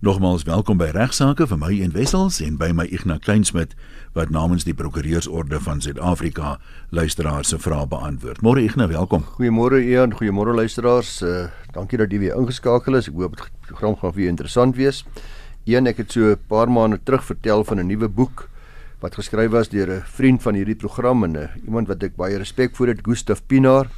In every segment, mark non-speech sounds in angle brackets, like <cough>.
Nogmaals welkom by Regsake vir my en Wessels en by my Ignas Kleinsmid wat namens die Prokureursorde van Suid-Afrika luisteraars se vrae beantwoord. Môre Ignas, welkom. Goeiemôre Ian, goeiemôre luisteraars. Uh, dankie dat jy weer ingeskakel is. Ek hoop die program gaan vir interessant wees. Ian, ek het so 'n paar maande terug vertel van 'n nuwe boek wat geskryf was deur 'n vriend van hierdie program en uh, iemand wat ek baie respek voor het, Gustaf Pinaar.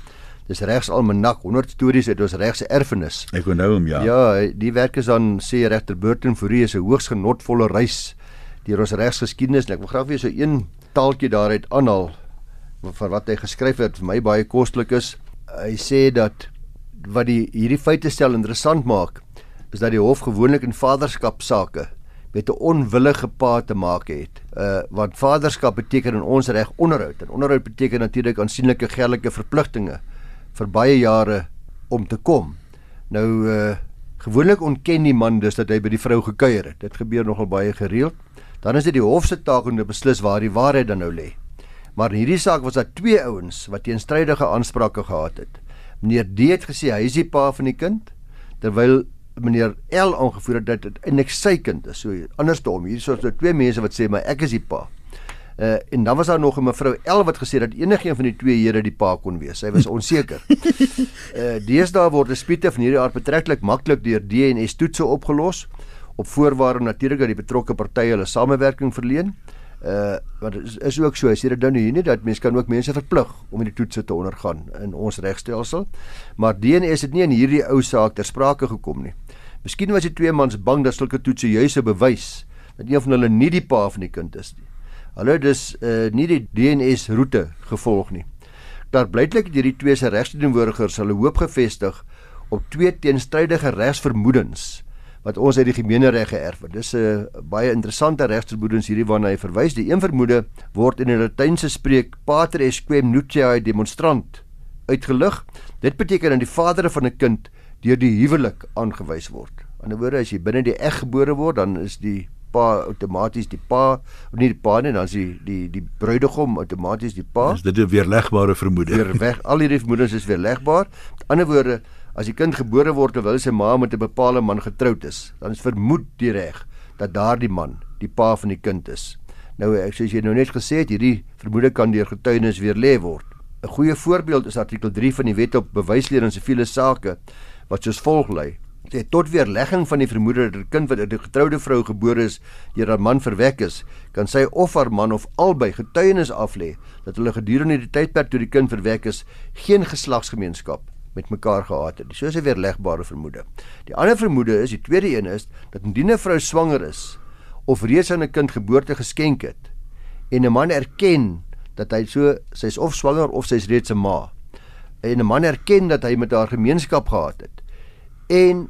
Dis regs almanak 100 stories uit ons regse erfenis. Ek onthou hom ja. Ja, die werk is dan sê regter Burton Fourie is 'n hoogs genotvolle reis deur ons regsgeskiedenis. Ek wil graag weer so een taaltjie daaruit aanhaal vir wat hy geskryf het vir my baie kostelik is. Hy sê dat wat die hierdie feite stel interessant maak is dat die hof gewoonlik in vaderskapsake met 'n onwillige pa te maak het. Uh want vaderskap beteken in ons reg onderhoud en onderhoud beteken natuurlik aansienlike geldelike verpligtinge vir baie jare om te kom. Nou uh gewoonlik ontken die man dus dat hy by die vrou gekuier het. Dit gebeur nogal baie gereeld. Dan is dit die hof se taak om te beslis waar die waarheid dan nou lê. Maar in hierdie saak was daar twee ouens wat teenstrydige aansprake gehad het. Meneer D het gesê hy is die pa van die kind terwyl meneer L aangevoer het dat dit eintlik sy kind is. So andersom, hier is so twee mense wat sê maar ek is die pa. Uh, en dan was daar nog 'n mevrou El wat gesê dat enigiemand van die twee here die pa kon wees. Sy was onseker. Uh <laughs> deesdae word dispute van hierdie aard betreklik maklik deur DNS toetse opgelos op voorwaarde natuurlik dat die betrokke partye hulle samewerking verleen. Uh want dit is, is ook so, as jy dit nou nie nie dat mense kan ook mense verplig om hierdie toetse te ondergaan in ons regstelsel. Maar DNS het nie in hierdie ou saak ter sprake gekom nie. Miskien was die twee mans bang dat sulke toetse juis 'n bewys dat een van hulle nie die pa van die kind is nie. Hulle dus uh, nie die DNS roete gevolg nie. Daar blyklik het hierdie twee se regsteenwoordigers hulle hoop gevestig op twee teenstrydige regsvermoedens wat ons uit die gemeenereg geërf het. Dis 'n uh, baie interessante regsvermoedens hierdie waarna hy verwys. Die een vermoede word in die Latynse spreek pater est quem nuntiae demonstrant uitgelig. Dit beteken dat die vader van 'n kind deur die huwelik aangewys word. In 'n woorde as jy binne die eg gebore word, dan is die pa outomaties die pa of nie die pa nie dan is die die die bruidegom outomaties die pa. Is dit 'n weerlegbare vermoede? Weer weg. Al hierdie vermoedens is weerlegbaar. Met ander woorde, as die kind gebore word terwyl sy ma met 'n bepaalde man getroud is, dan is vermoed die reg dat daardie man die pa van die kind is. Nou ek sê as jy nou net gesê het hierdie vermoede kan deur getuienis weer lê word. 'n Goeie voorbeeld is artikel 3 van die Wet op Bewysleer in siviele sake wat soos volg lei: het tot weerlegging van die vermoede dat 'n kind wat uit 'n getroude vrou gebore is deur 'n man verwek is, kan sy of haar man of albei getuienis aflê dat hulle gedurende die tydperk toe die kind verwek is, geen geslagsgemeenskap met mekaar gehad het. So is 'n weerlegbare vermoede. Die ander vermoede is, die tweede een is dat indien 'n vrou swanger is of reeds aan 'n kind geboorte geskenk het en 'n man erken dat hy so sy's of swanger of sy's reeds 'n ma en 'n man erken dat hy met haar gemeenskap gehad het en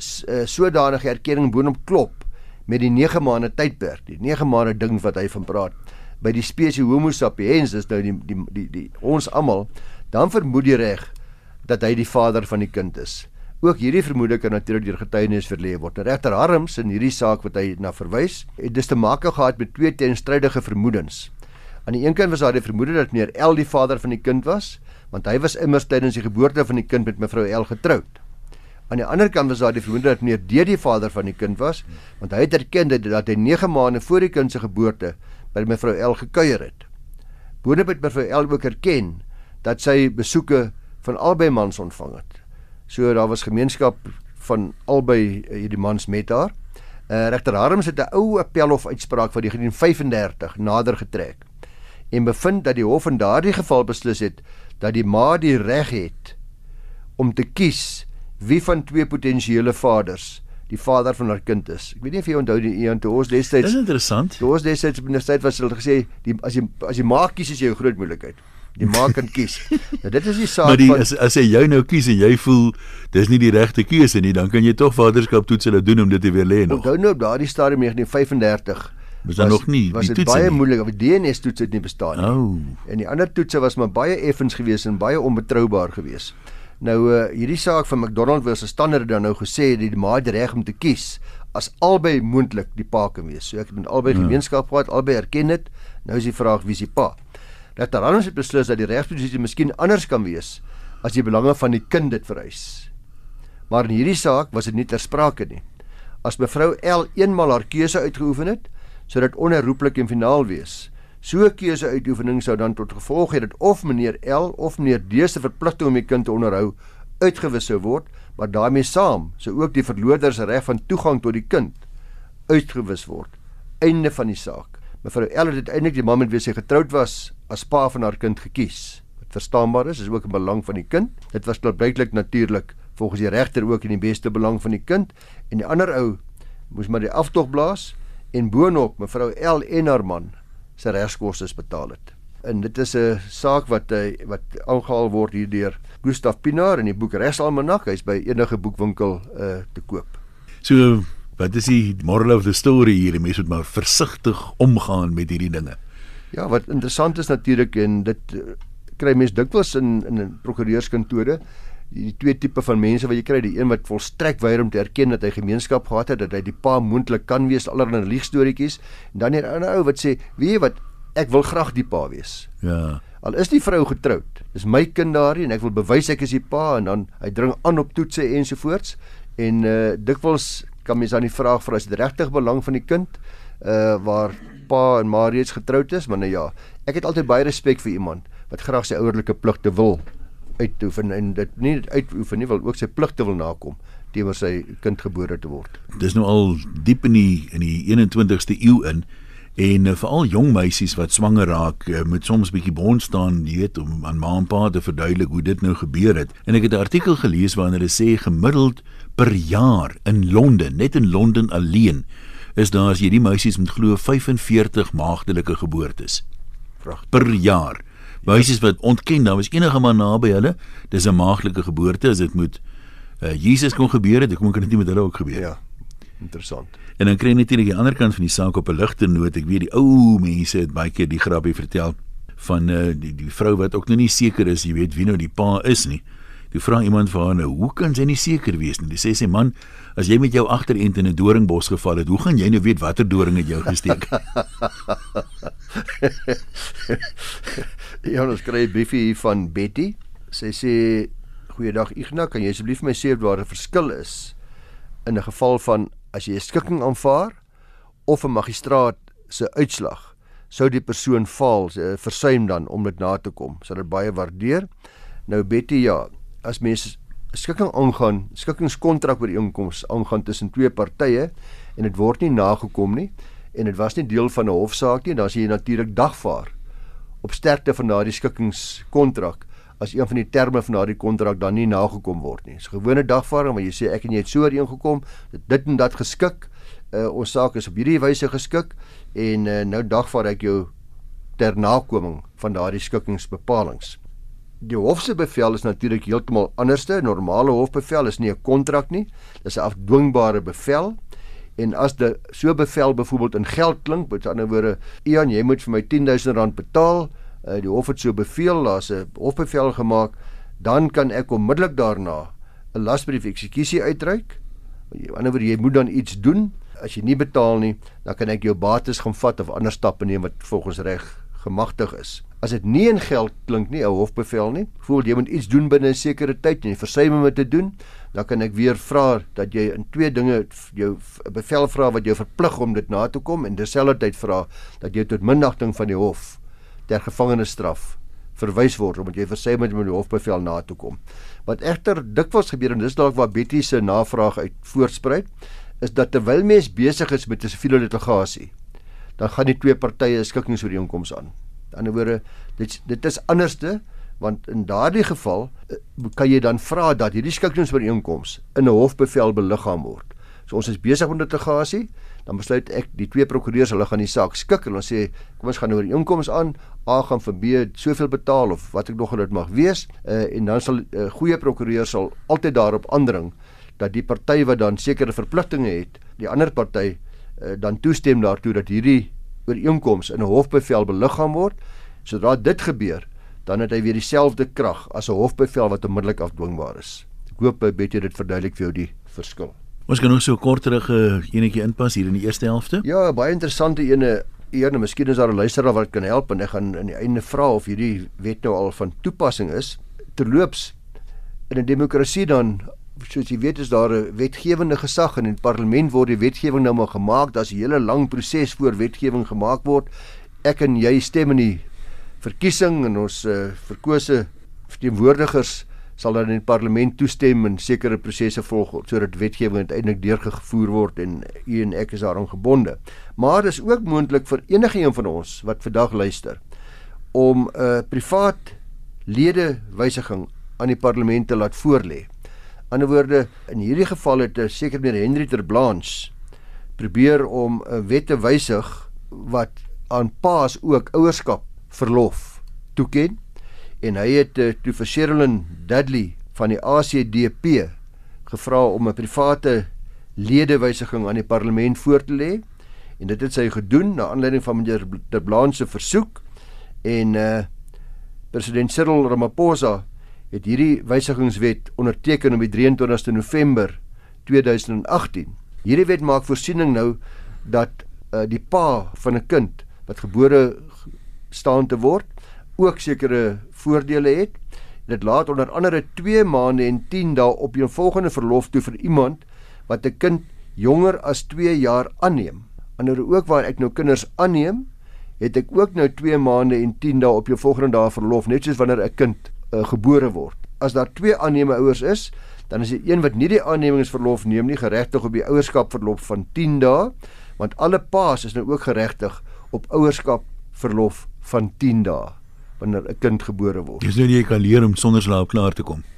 uh, sodanige erkenning boonop klop met die 9 maande tydperk, die 9 maande ding wat hy van praat by die spesies Homo sapiens is nou die die die, die ons almal dan vermoed jy reg dat hy die vader van die kind is. Ook hierdie vermoede kan natuurlik deur getuienis verlê word. Nou, regter Harms in hierdie saak wat hy na verwys, het dus te maak gehad met twee teenstrydige vermoedens. Aan die een kant was daar die vermoede dat meneer L die vader van die kind was, want hy was immers tydens die geboorte van die kind met mevrou L getroud. Aan die ander kant was daar die vermoede dat meneer D die vader van die kind was, want hy het erken dat, hy 9 maande voor die kind se geboorte by mevrou L gekuier het. Boonop het mevrou L ook erken dat sy besoeke van albei mans ontvang het. So daar was gemeenskap van albei eh, hierdie mans met haar. Uh, Regter Harms het 'n ou appelhof uitspraak van die 1935 nader getrek en bevind dat die hof in daardie geval beslis het dat die ma die reg het om te kies wie van twee potensiële vaders die vader van haar kind is. Ek weet nie of jy onthou die een toe ons destyds Dis interessant. Toe ons destyds op universiteit was hulle gesê die as jy as jy maak kies is jy 'n groot moeilikheid. Die maak kan kies. <laughs> nou dit is die saak maar die, van as as jy jou nou kies en jy voel dis nie die regte keuse nie, dan kan jy tog vaderskap toets hulle doen om dit te weer lê nog. Onthou nou op daardie stadium 1935 was daar nog nie was dit baie nie. moeilik of die DNS toets het nie bestaan nie. Oh. En die ander toetse was maar baie effens geweest en baie onbetroubaar geweest. Nou uh, hierdie saak van McDonald versus Standard dan nou gesê die ma het reg om te kies as albei moontlik die pa kan wees. So ek het met albei ja. gemeenskap gehad, albei erken dit. Nou is die vraag wie is die pa? Dat dan ons het beslis dat die regsposisie miskien anders kan wees as die belange van die kind dit vereis. Maar in hierdie saak was dit nie ter sprake nie. as mevrou L eenmal haar keuse uitgeoefen het, sou dit onherroepelik en finaal wees. So 'n keuseuitoefening sou dan tot gevolg hê dat of meneer L of meneer D se verpligting om die kind te onderhou uitgewis sou word, maar daarmee saam sou ook die verloder se reg van toegang tot die kind uitgewis word. Einde van die saak. Mevrou L het uiteindelik die man met wie sy getroud was as pa van haar kind gekies. Wat verstaanbaar is, is ook in belang van die kind. Dit was klaarblyklik natuurlik volgens die regter ook in die beste belang van die kind en die ander ou moes maar die aftog blaas en boonop mevrou L en haar man se regskoste betaal het. En dit is 'n saak wat hy eh, wat aangehaal word hier deur Gustaf Pinaar in die boek Regsalmanak. Hy's by enige boekwinkel uh te koop. So wat is die moral of the story hier? Die mense moet maar versigtig omgaan met hierdie dinge. Ja, wat interessant is natuurlik en dit uh, kry mense dikwels in in prokureurskantore die twee tipe van mense wat jy kry, die een wat volstrek weier om te erken dat hy gemeenskap gehad het, dat hy die pa moontlik kan wees, allerlei liegstoretjies, en dan 'n ander ou wat sê, "Wie wat ek wil graag die pa wees." Ja. Al is die vrou getroud, is my kind daarin en ek wil bewys ek is die pa en dan hy dring aan op toetse ensovoorts en uh dikwels kan mens dan die vraag vra as dit regtig belang van die kind uh waar pa en ma reeds getroud is, maar nou ja, ek het altyd baie respek vir iemand wat graag sy ouerlike pligte wil uitoefen en dit nie uitoefen nie wil ook sy pligte wil nakom teenoor sy kind gebore te word. Dis nou al diep in die in die 21ste eeu in en uh, veral jong meisies wat swanger raak uh, moet soms bietjie bond staan, jy weet, om aan ma en pa te verduidelik hoe dit nou gebeur het. En ek het 'n artikel gelees waarin hulle sê gemiddeld per jaar in Londen, net in Londen alleen, is daar as jy die meisies moet glo 45 maagdelike geboortes. Pragtig. Per jaar meisies wat ontken daar was enige man naby hulle dis 'n maaglike geboorte as dit moet uh, Jesus kon gebeur het kom kan dit nie met hulle ook gebeur ja interessant en dan kry jy natuurlik die ander kant van die saak op 'n ligte noot ek weet die ou mense het baie keer die grappie vertel van uh, die die vrou wat ook nou nie seker is jy weet wie nou die pa is nie Jy vra iemand vir haar nou, hoe kan sy nie seker wees nie? Sy sê sy man, as jy met jou agterend in 'n doringbos geval het, hoe gaan jy nou weet watter doring het jou gesteek? <laughs> <laughs> Ja, ons kry 'n briefie hier van Betty. Sy sê: "Goeiedag Ignas, kan jy asseblief my sê of daar 'n verskil is in 'n geval van as jy 'n skikking aanvaar of 'n magistraat se uitslag sou die persoon faal, versuim dan om dit na te kom. Sal dit baie waardeer." Nou Betty, ja, as mens skikking aangaan, skikkingskontrak oor die inkomste aangaan tussen twee partye en dit word nie nagekom nie en dit was nie deel van 'n hofsaak nie, dan as jy natuurlik dagvaar op sterkte van daardie skikkingskontrak as een van die terme van daardie kontrak dan nie nagekom word nie. Dis so, gewone dagvaarding waar jy sê ek en jy het so ooreengekom, dit dit en dat geskik. Uh, ons saak is op hierdie wyse geskik en uh, nou dagvaar ek jou ter nakoming van daardie skikkingsbepalinge. Die hof se bevel is natuurlik heeltemal anderste. Normale hofbevel is nie 'n kontrak nie. Dis 'n afdwingbare bevel en as die so bevel byvoorbeeld in geld klink, met ander woorde, Ian, jy moet vir my 10000 rand betaal, uh, die hof het so beveel, daar's 'n hofbevel gemaak, dan kan ek onmiddellik daarna 'n lasbrief eksekusie uitreik. Met ander woorde, jy moet dan iets doen. As jy nie betaal nie, dan kan ek jou bates gaan vat of ander stappe neem wat volgens reg gemagtig is. As dit nie in geld klink nie, 'n hofbevel nie, voel jy moet iets doen binne 'n sekere tyd en jy versuim om dit te doen, dan kan ek weer vra dat jy in twee dinge jou bevel vra wat jou verplig om dit na te kom en terselfdertyd vra dat jy tot minnagting van die hof ter gevangenisstraf verwys word omdat jy versuim het om die hofbevel na te kom. Wat egter dikwels gebeur en dis dalk waar Betty se navraag uit voortspruit, is dat terwyl mens besig is met 'n siviele litigasie, dan gaan die twee partye skikkingsooreenkomste aan. Aan ander woorde, dit dit is anderste want in daardie geval eh, kan jy dan vra dat hierdie skikkingsooreenkomste in 'n hofbevel beliggaam word. So ons is besig met litigasie, dan besluit ek die twee prokureurs hulle gaan die saak skik en ons sê kom ons gaan oor die inkomste aan, A gaan vir B soveel betaal of wat ek nog dit mag wees, uh, en dan sal 'n uh, eh, goeie prokureur sal altyd daarop aandring dat die party wat dan sekere verpligtinge het, die ander party uh, dan toestem daartoe dat hierdie ooreenkoms in 'n hofbevel beliggaam word. Sodra dit gebeur, dan het hy weer dieselfde krag as 'n hofbevel wat onmiddellik afdwingbaar is. Ek hoop eh, baie dit verduidelik vir jou die verskil. Ons kan nog so korterige enetjie inpas hier in die eerste helfte. Ja, baie interessante ene. Eerne, miskien is daar 'n luisteraar wat kan help en ek gaan aan die einde vra of hierdie wet nou al van toepassing is. Terloops in 'n demokrasie dan soos jy weet is daar 'n wetgewende gesag en in die parlement word die wetgewing nou maar gemaak. Daar's 'n hele lang proses voor wetgewing gemaak word. Ek en jy stem in die verkiesing en ons uh, verkose verteenwoordigers sal dan in die parlement toestem en sekere prosesse volg sodat wetgewing uiteindelik deurgevoer word en u en ek is daaraan gebonde. Maar dis ook moontlik vir enige een van ons wat vandag luister om 'n uh, privaat lede wysiging aan die parlement te laat voorlê. Ander woorde, in hierdie geval het 'n seker meneer Henry ter Blanche probeer om 'n wet te wysig wat aan paas ook ouerskap verlof toeken en hy het uh, toe vir Sherilyn Dudley van die ACDP gevra om 'n private ledewysiging aan die parlement voor te lê en dit het sy gedoen na aanleiding van meneer ter Blanche se versoek en uh president Cyril Ramaphosa het hierdie wysigingswet onderteken op die 23ste November 2018. Hierdie wet maak voorsiening nou dat uh, die pa van 'n kind wat gebore staan te word ook sekere voordele het. Dit laat onder andere 2 maande en 10 dae op 'n volgende verlof toe vir iemand wat 'n kind jonger as 2 jaar aanneem. Anderswoorde ook waar ek nou kinders aanneem, het ek ook nou 2 maande en 10 dae op jou volgende dae verlof net soos wanneer 'n kind uh, gebore word. As daar twee aanneemende ouers is, dan is die een wat nie die aannemingsverlof neem nie geregtig op die ouerskapverlof van 10 dae, want alle paas is nou ook geregtig op ouerskapverlof van 10 dae wanneer 'n kind gebore word. Dis nou nie jy kan leer om sonder slaap klaar te kom. <laughs>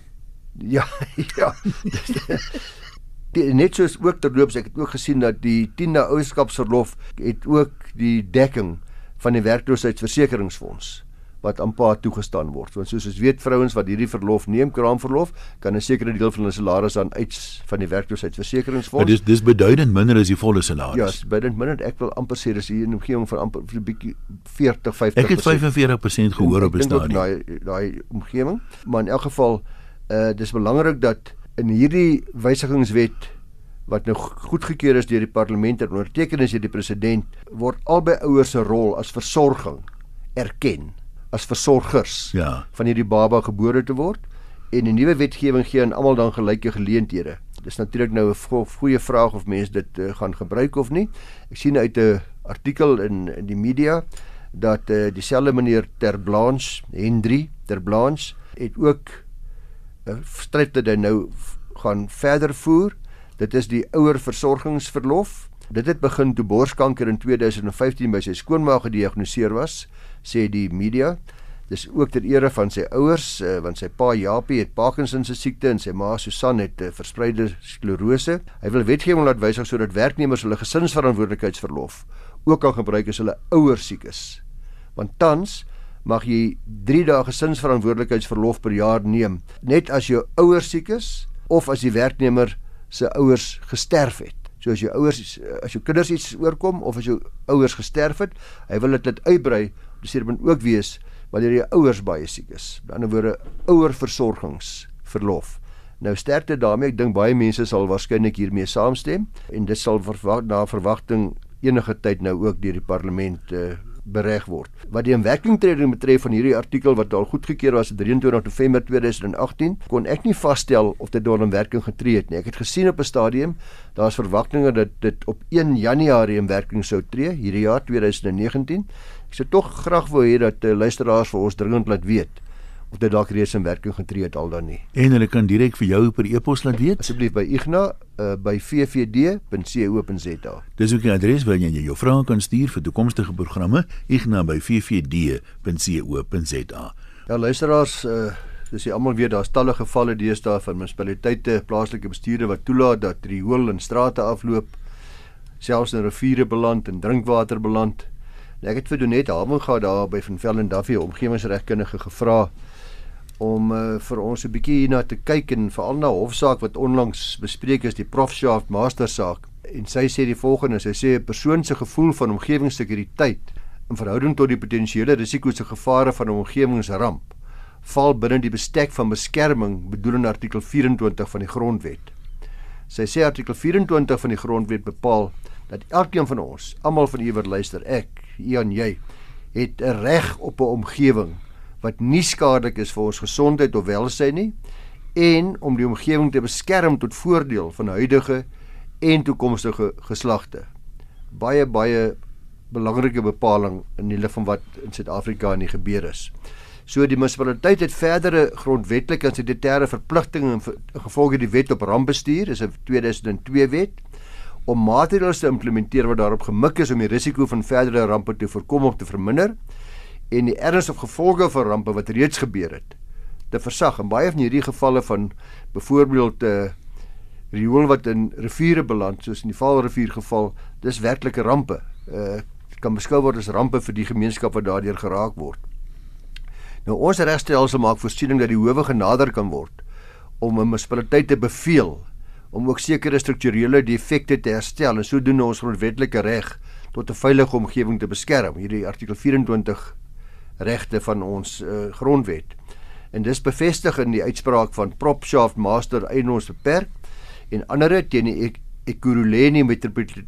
Ja, ja. <laughs> die, net soos ook terloops ek het ook gesien dat die 10de ouerskapsverlof het ook die dekking van die werkloosheidsversekeringsfonds wat aan pa toegestaan word. Want soos ons weet vrouens wat hierdie verlof neem, kraamverlof, kan 'n sekere deel van hulle salaris aan uit van die werkloosheidsversekeringsfonds. Maar dis dis beduidend minder as die volle salaris. Ja, dis beduidend minder. Ek wil amper sê dis hier in 'n omgewing van amper 'n bietjie 40, 50%. Ek het 45% gehoor op bestaan. Daai daai omgewing, maar in elk geval uh dis belangrik dat in hierdie wysigingswet wat nou goedgekeur is deur die parlement en onderteken is deur die president word albei ouers se rol as versorging erken as versorgers ja. van hierdie baba gebore te word en die nuwe wetgewing gee aan almal dan gelyke geleenthede. Dis natuurlik nou 'n goeie vraag of mense dit uh, gaan gebruik of nie. Ek sien uit 'n artikel in in die media dat uh, dieselfde meneer Ter Blanche, Hendry Ter Blanche het ook 'n uh, stryd wat hy nou gaan verder voer Dit is die ouer versorgingsverlof. Dit het begin toe borskanker in 2015 by sy skoonma gediagnoseer was, sê die media. Dis ook ter ere van sy ouers, uh, want sy pa Japie het Parkinson se siekte en sy ma Susan het uh, verspreide sklerose. Hy wil wetgewing laat wysig sodat werknemers hulle gesinsverantwoordelikheidsverlof ook kan gebruik as hulle ouers siek is. Want tans mag jy 3 dae gesinsverantwoordelikheidsverlof per jaar neem, net as jou ouers siek is of as die werknemer se ouers gesterf het. So as jou ouers as jou kinders iets oorkom of as jou ouers gesterf het, hy wil dit net uitbrei om seker moet ook wees wanneer jou ouers baie siek is. Aan die ander woorde ouer versorgingsverlof. Nou sterkte daarmee, ek dink baie mense sal waarskynlik hiermee saamstem en dit sal verwag na verwagting enige tyd nou ook deur die parlement uh, bereg word. Wat die inwerkingtreding betref van hierdie artikel wat al goedgekeur was op 23 November 2018, kon ek nie vasstel of dit deur in werking getree het nie. Ek het gesien op 'n stadium daar's verwagtinge dat dit op 1 Januarie in werking sou tree hierdie jaar 2019. Ek sou tog graag wou hê dat uh, luisteraars vir ons dringend laat weet of dit dalk reeds in werking getree het al dan nie. En hulle kan direk vir jou per e-pos laat weet. Asseblief by Igna uh, by vvd.co.za. Dis ook 'n adres waar jy jou vrae kan stuur vir toekomstige programme. Igna by vvd.co.za. Ja luisteraars, uh, dis jy almal weet daar's talle gevalle deesdae van munisipaliteite, plaaslike bestuurde wat toelaat dat riool in strate afloop, selfs in riviere beland en drinkwater beland. En ek het vir Donet Haminga daar by Van Velden Duffy omgewingsregkundige gevra om uh, vir ons 'n bietjie hierna te kyk en veral na hofsaak wat onlangs bespreek is die Profshaft Master saak en sy sê die volgende sy sê 'n persoon se gevoel van omgewingssekuriteit in verhouding tot die potensiële risiko's en gevare van 'n omgewingsramp val binne die bestek van beskerming bedoel in artikel 24 van die grondwet. Sy sê artikel 24 van die grondwet bepaal dat elkeen van ons, almal van u wat luister, ek, u en jy, het 'n reg op 'n omgewing wat nie skadelik is vir ons gesondheid of welsyn nie en om die omgewing te beskerm tot voordeel van huidige en toekomstige geslagte. Baie baie belangrike bepaling in die lig van wat in Suid-Afrika in die gebeur is. So die munisipaliteit het verdere grondwetlike en statutêre verpligtinge in gevolge die wet op rampbestuur, is 'n 2002 wet om maatreëls te implementeer wat daarop gemik is om die risiko van verdere rampe te voorkom of te verminder en die erns of gevolge van rampe wat reeds gebeur het te versag. En baie van hierdie gevalle van byvoorbeeld 'n uh, riool wat in riviere beland soos in die Vaalrivier geval, dis werklike rampe. Uh kan beskou word as rampe vir die gemeenskap wat daardeur geraak word. Nou ons regstelsel maak voorsiening dat die howe genader kan word om 'n munisipaliteit te beveel om ook sekere strukturele defekte te herstel en sodoende ons grondwetlike reg tot 'n veilige omgewing te beskerm. Hierdie artikel 24 regte van ons uh, grondwet. En dis bevestig in die uitspraak van Propshaft Master Eienaars Beperk en ander teen die Ekurhuleni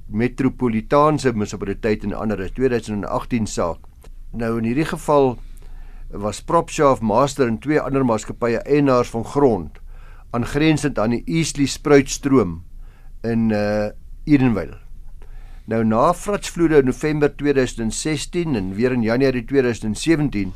Metropolitaanse Munisipaliteit en ander 2018 saak. Nou in hierdie geval was Propshaft Master en twee ander maatskappye eienaars van grond aangrensend aan die Eastleigh spruitstroom in uh Edenvale. Nou na vratsvloede in November 2016 en weer in Januarie 2017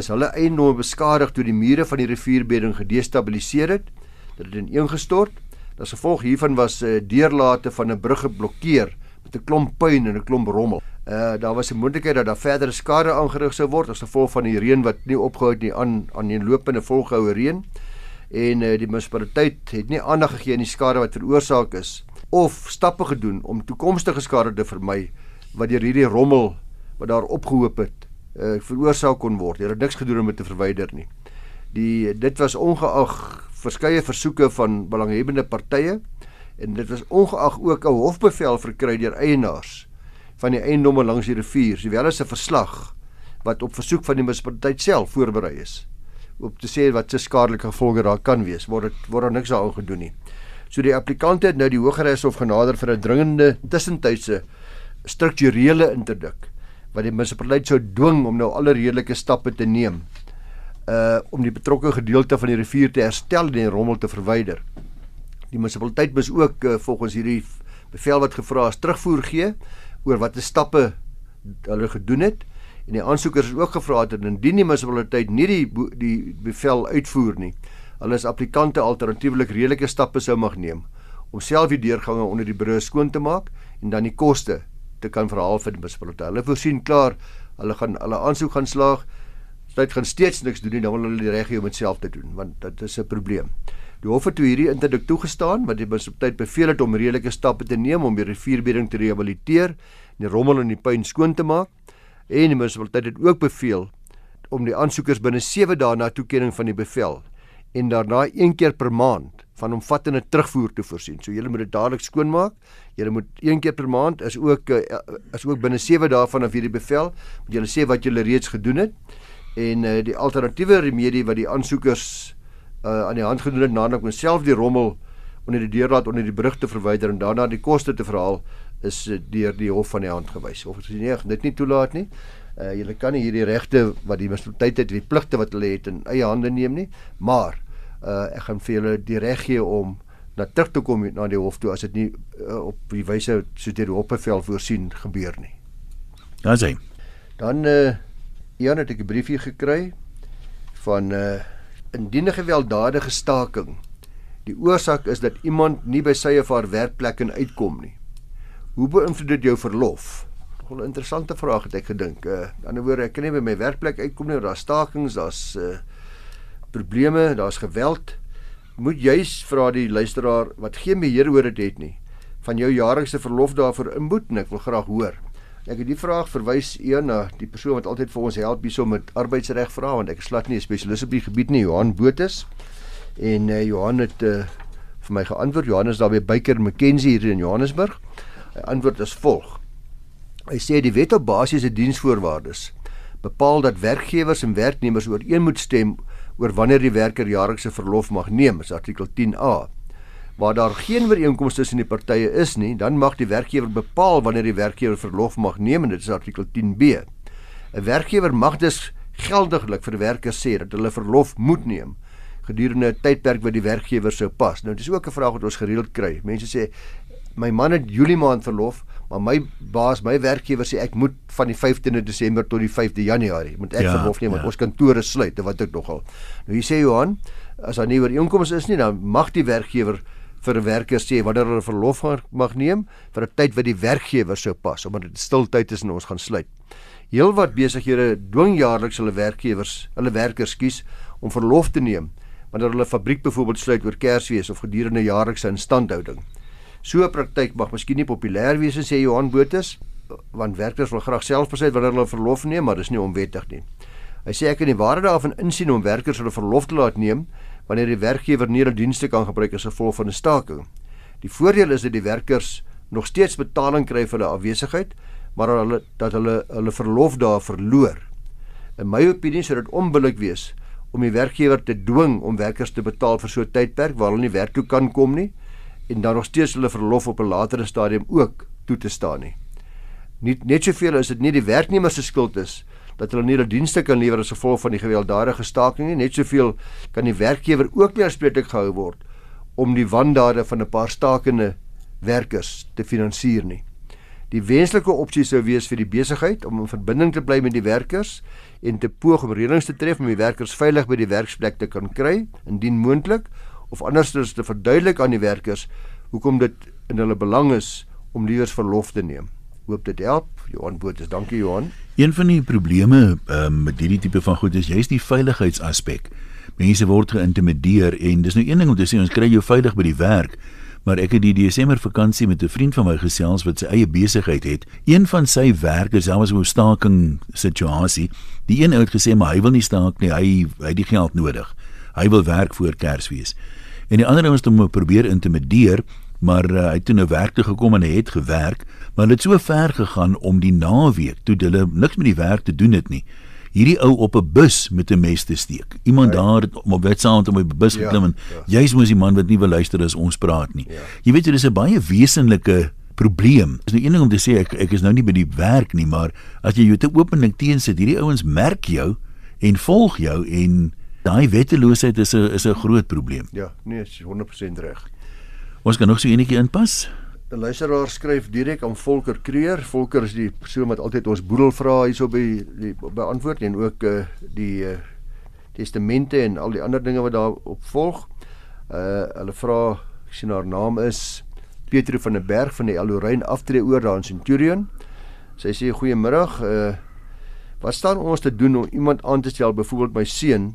is hulle eiendomme beskadig toe die mure van die rivierbedding gedestabiliseer het. Dit het ineengestort. As gevolg hiervan was uh, deurlate van 'n brug geblokkeer met 'n klomp puin en 'n klomp rommel. Uh daar was 'n moontlikheid dat daar verdere skade aangerig sou word as gevolg van die reën wat nie opgehou het nie aan aan die lopende volgehoue reën. En uh, die munisipaliteit het nie aandag gegee aan die skade wat veroorsaak is of stappe gedoen om toekomstige skade te vermy wat deur hierdie rommel wat daar opgehoop het uh veroorsaak kon word. Hulle het niks gedoen om dit te verwyder nie. Die dit was ongeag verskeie versoeke van belanghebbende partye en dit was ongeag ook 'n hofbevel verkry deur eienaars van die eiendomme langs die rivier, sowel as 'n verslag wat op versoek van die munisipaliteit self voorberei is om te sê wat se skadelike gevolge daar kan wees. Word dit word daar niks daaroor gedoen nie. So die applikant het nou die Hooggeregshof genader vir 'n dringende tussentydse strukturele interdik wat die munisipaliteit sou dwing om nou alle redelike stappe te neem uh om die betrokke gedeelte van die rivier te herstel en die rommel te verwyder. Die munisipaliteit moes ook uh, volgens hierdie bevel wat gevra is terugvoer gee oor watter stappe hulle gedoen het en die aansoekers is ook gevra dat indien die munisipaliteit nie die die bevel uitvoer nie, hulle as applikante alternatiefelik redelike stappe sou mag neem om self die deurgange onder die brûe skoon te maak en dan die koste te kan verhaal vir die munisipaliteit. Hulle voorsien klaar, hulle gaan hulle aansoek gaan slaag. Hulle gaan steeds niks doen nie, dan wil hulle die regio met self te doen, want dit is 'n probleem. Die hof het toe hierdie interdik toegestaan wat die munisipaliteit beveel het om redelike stappe te neem om die rivierbedding te rehabiliteer, die rommel en die puin skoon te maak. En die munisipaliteit het ook beveel om die aansoekers binne 7 dae na toekenning van die bevel en daarna een keer per maand van omvattende terugvoer te voorsien. So julle moet dit dadelik skoonmaak. Julle moet een keer per maand is ook eh, is ook binne 7 dae vanaf hierdie bevel moet julle sê wat julle reeds gedoen het en uh, die alternatiewe remedie wat die aansoekers uh, aan die hand gedoen het nadat om self die rommel onder die deurlaat onder die brug te verwyder en daarna die koste te verhaal is deur die hof van die hand gewys. Of dit nie dit nie toelaat nie. Uh, julle kan nie hierdie regte wat die munisipaliteit het, die pligte wat hulle het in eie hande neem nie, maar uh, ek gaan vir julle die reg gee om na terug te kom na die hof toe as dit nie uh, op die wyse so deur die hofbevel voorsien gebeur nie. Ja, sien. Dan uh, Jan het ek 'n briefie gekry van 'n uh, indiene gewelddadige staking. Die oorsaak is dat iemand nie by sy of haar werkplek en uitkom nie. Hoe beïnvloed dit jou verlof? 'n interessante vraag het ek gedink. Uh, aan die ander woorde, ek kan nie by my werkplek uitkom nie, daar's stakings, daar's uh, probleme, daar's geweld. Moet juis vra die luisteraar wat geen beheer oor dit het nie van jou jaarlikse verlof daarvoor inboet en ek wil graag hoor. Ek het die vraag verwys een na die persoon wat altyd vir ons help hierso met arbeidsreg vra want ek is glad nie 'n spesialis op die gebied nie, Johan Botus. En uh, Johan het uh, vir my geantwoord. Johan is daar by Byker McKenzie hier in Johannesburg. Hy antwoord as volg. Hy sê die wet op basiese diensvoorwaardes bepaal dat werkgewers en werknemers ooreen moet stem oor wanneer die werker jaarlikse verlof mag neem, is artikel 10A. Waar daar geen ooreenkoms tussen die partye is nie, dan mag die werkgewer bepaal wanneer die werkgewer verlof mag neem en dit is artikel 10B. 'n Werkgewer mag dus geldiglik vir werkers sê dat hulle verlof moet neem gedurende 'n tydperk wat die werkgewer sou pas. Nou dis ook 'n vraag wat ons gereeld kry. Mense sê my man het Julie maand verlof, maar my baas, my werkgewer sê ek moet van die 15de Desember tot die 5de Januarie moet ek ja, verlof neem want ja. ons kantore sluit, wat ek nogal. Nou jy sê Johan, as daar nie ooreenkomste is nie, dan mag die werkgewer vir 'n werker sê wanneer hulle verlof mag neem vir 'n tyd wat die werkgewer sou pas omdat dit stil tyd is en ons gaan sluit. Heelwat besighede dwing jaarliks hulle werkgewers, hulle werkers kies om verlof te neem wanneer hulle fabriek byvoorbeeld sluit oor Kersfees of gedurende jaarlikse instandhouding. So 'n praktyk mag miskien nie populêr wees sê Johan Botus, want werkers wil graag self besluit wanneer hulle verlof neem, maar dis nie onwettig nie. Hy sê ek kan die waarde daarvan insien om werkers hulle verlof te laat neem wanneer die werkgewer nie hulle dienste kan gebruik as gevolg van 'n staking. Die voordeel is dat die werkers nog steeds betaling kry vir hulle afwesigheid, maar hulle dat hulle hulle verlof daar verloor. In my opinie sou dit onbillik wees om die werkgewer te dwing om werkers te betaal vir so 'n tydperk waar hulle nie werk toe kan kom nie en dan nog steeds hulle verlof op 'n latere stadium ook toe te staan nie. Net net soveel is dit nie die werknemer se skuld is dat hulle nie hulle dienste kan lewer as gevolg van die gewelddadige staking nie, net soveel kan die werkgewer ook nie aanspreeklik gehou word om die wandade van 'n paar stakende werkers te finansier nie. Die wenslike opsie sou wees vir die besigheid om in verbinding te bly met die werkers en te poog om reëlings te tref om die werkers veilig by die werksplek te kan kry indien moontlik of andersins te verduidelik aan die werkers hoekom dit in hulle belang is om liewers verlof te neem. Hoop dit help. Johan Botha, dankie Johan. Een van die probleme um, met hierdie tipe van goed is juist die veiligheidsaspek. Mense word geïntimideer en dis nou een ding om te sê ons kry jou veilig by die werk, maar ek het die Desember vakansie met 'n vriend van my gesels wat sy eie besigheid het. Een van sy werkers, daar was 'n staking situasie. Die een het gesê maar hy wil nie staak nie, hy hy het die geld nodig. Hy wil werk voor Kersfees. En die ander ouens het hom probeer intimideer, maar uh, hy het toe nou werk toe gekom en hy het gewerk, maar hulle het so ver gegaan om die naweek toe hulle niks met die werk te doen het nie. Hierdie ou op 'n bus met 'n mes te steek. Iemand ja. daar het om op wetsaand om op die bus ja, geklim en ja. jy's mos die man wat nie wil luister as ons praat nie. Ja. Jy weet dit is 'n baie wesenlike probleem. Dis nou een ding om te sê ek ek is nou nie by die werk nie, maar as jy jou te openlik teensit, hierdie ouens merk jou en volg jou en daai wetteloosheid is 'n is 'n groot probleem. Ja, nee, is 100% reg. Ons kan nog so enetjie inpas. 'n Luisteraar skryf direk aan Volker Kreer. Volker is die persoon wat altyd ons boedel vra hierso by die beantwoord en ook uh, die uh, testamente en al die ander dinge wat daarop volg. Uh hulle vra, ek sien haar naam is Petro van der Berg van die Aloryn aftree oor daar in Centurion. Sy sê goeiemiddag. Uh wat staan ons te doen om iemand aan te stel, byvoorbeeld my seun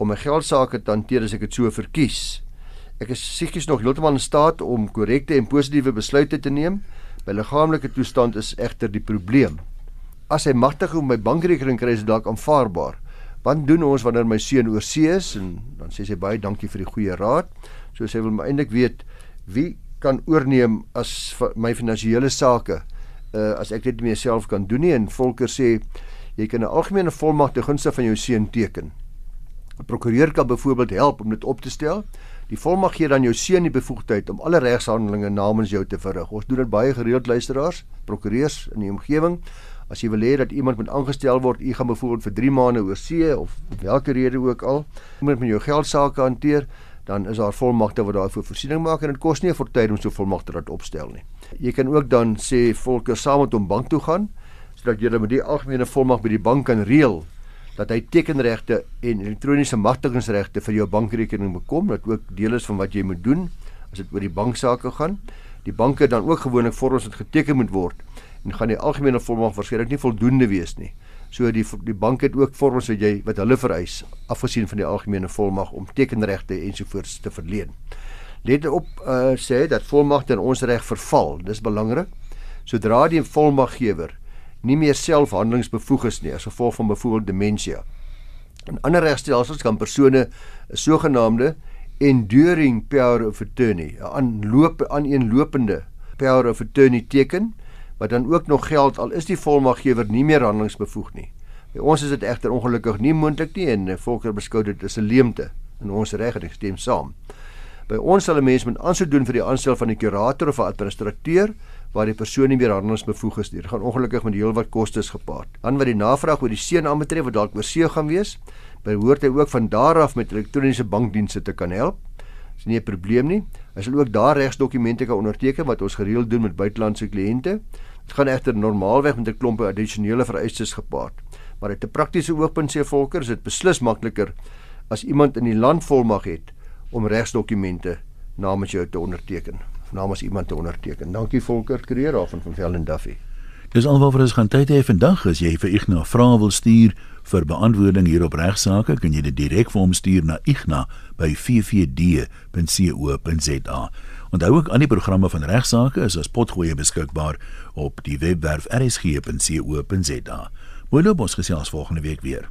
om my geldsaake te hanteer as ek dit so verkies. Ek is psigies nog heeltemal in staat om korrekte en positiewe besluite te neem. My liggaamlike toestand is egter die probleem. As hy magtig om my bankrekening kry is dalk aanvaarbaar. Wat doen ons wanneer my seun oorsee is en dan sê sy baie dankie vir die goeie raad. So sy wil my eintlik weet wie kan oorneem as my finansiële sake uh, as ek dit nie meer self kan doen nie en Volker sê jy kan 'n algemene volmag te gunste van jou seun teken. 'n Prokureur kan byvoorbeeld help om dit op te stel. Die volmag gee dan jou seun die bevoegdheid om alle regshandelinge namens jou te verrig. Ons doen dit baie gereeld luisteraars, prokureurs in die omgewing. As jy wil hê dat iemand moet aangestel word, u gaan byvoorbeeld vir 3 maande oor see of watter rede ook al, iemand met jou geld sake hanteer, dan is daar volmagte wat daarvoor voorsiening maak en dit kos nie 'n fortuin om so volmagte te opstel nie. Jy kan ook dan sê volke saam met hom bank toe gaan sodat jy met die algemene volmag by die bank kan reël dat hy tekenregte en elektroniese magtigingsregte vir jou bankrekening bekom wat ook deel is van wat jy moet doen as dit oor die banksaake gaan. Die banke dan ook gewoonlik vorms wat geteken moet word en gaan die algemene volmag waarskynlik nie voldoende wees nie. So die die bank het ook vorms wat jy wat hulle vereis afgesien van die algemene volmag om tekenregte ensovoorts te verleen. Let op uh, sê dat volmagte in ons reg verval. Dis belangrik. Sodra die volmaggewer nie meer self handelingsbevoeg is nie as gevolg van byvoorbeeld demensie. In ander regstelsels kan persone 'n sogenaamde enduring power of attorney, 'n aanloop aan eenlopende power of attorney teken wat dan ook nog geld al is die volmaggewer nie meer handelingsbevoeg nie. By ons is dit egter ongelukkig nie moontlik nie en volker beskou dit as 'n leemte in ons reg en ek stem saam. By ons sal 'n mens met aansoek doen vir die aanstel van 'n kurator of 'n administrateur waar die persoon nie meer handelingsbevoeg is nie. Dit gaan ongelukkig met heelwat kostes gepaard. Dan wat die navraag oor die seun aanbetref wat dalk oor see gaan wees, behoort hy ook van daar af met elektroniese bankdienste te kan help. Dis nie 'n probleem nie. Hy sal ook daar regsdokumente kan onderteken wat ons gereeld doen met buitelandse kliënte. Dit gaan egter normaalweg met 'n klomp addisionele vereistes gepaard. Maar uit 'n praktiese oogpunt sê Volker, is dit beslis makliker as iemand in die land volmag het om regsdokumente namens jou te onderteken namens iemand te onderteken. Dankie Volker Kreer van van Velden Duffy. Dis alwaar ons gaan tyd hê vandag as jy vir Ignas vrae wil stuur vir beantwoording hier op regsaake, kan jy dit direk vir hom stuur na igna by ffd.co.za. Onthou ook aan die programme van regsaake is as potgoeie beskikbaar op die webwerf rsg.co.za. Mooi loop ons gesels volgende week weer.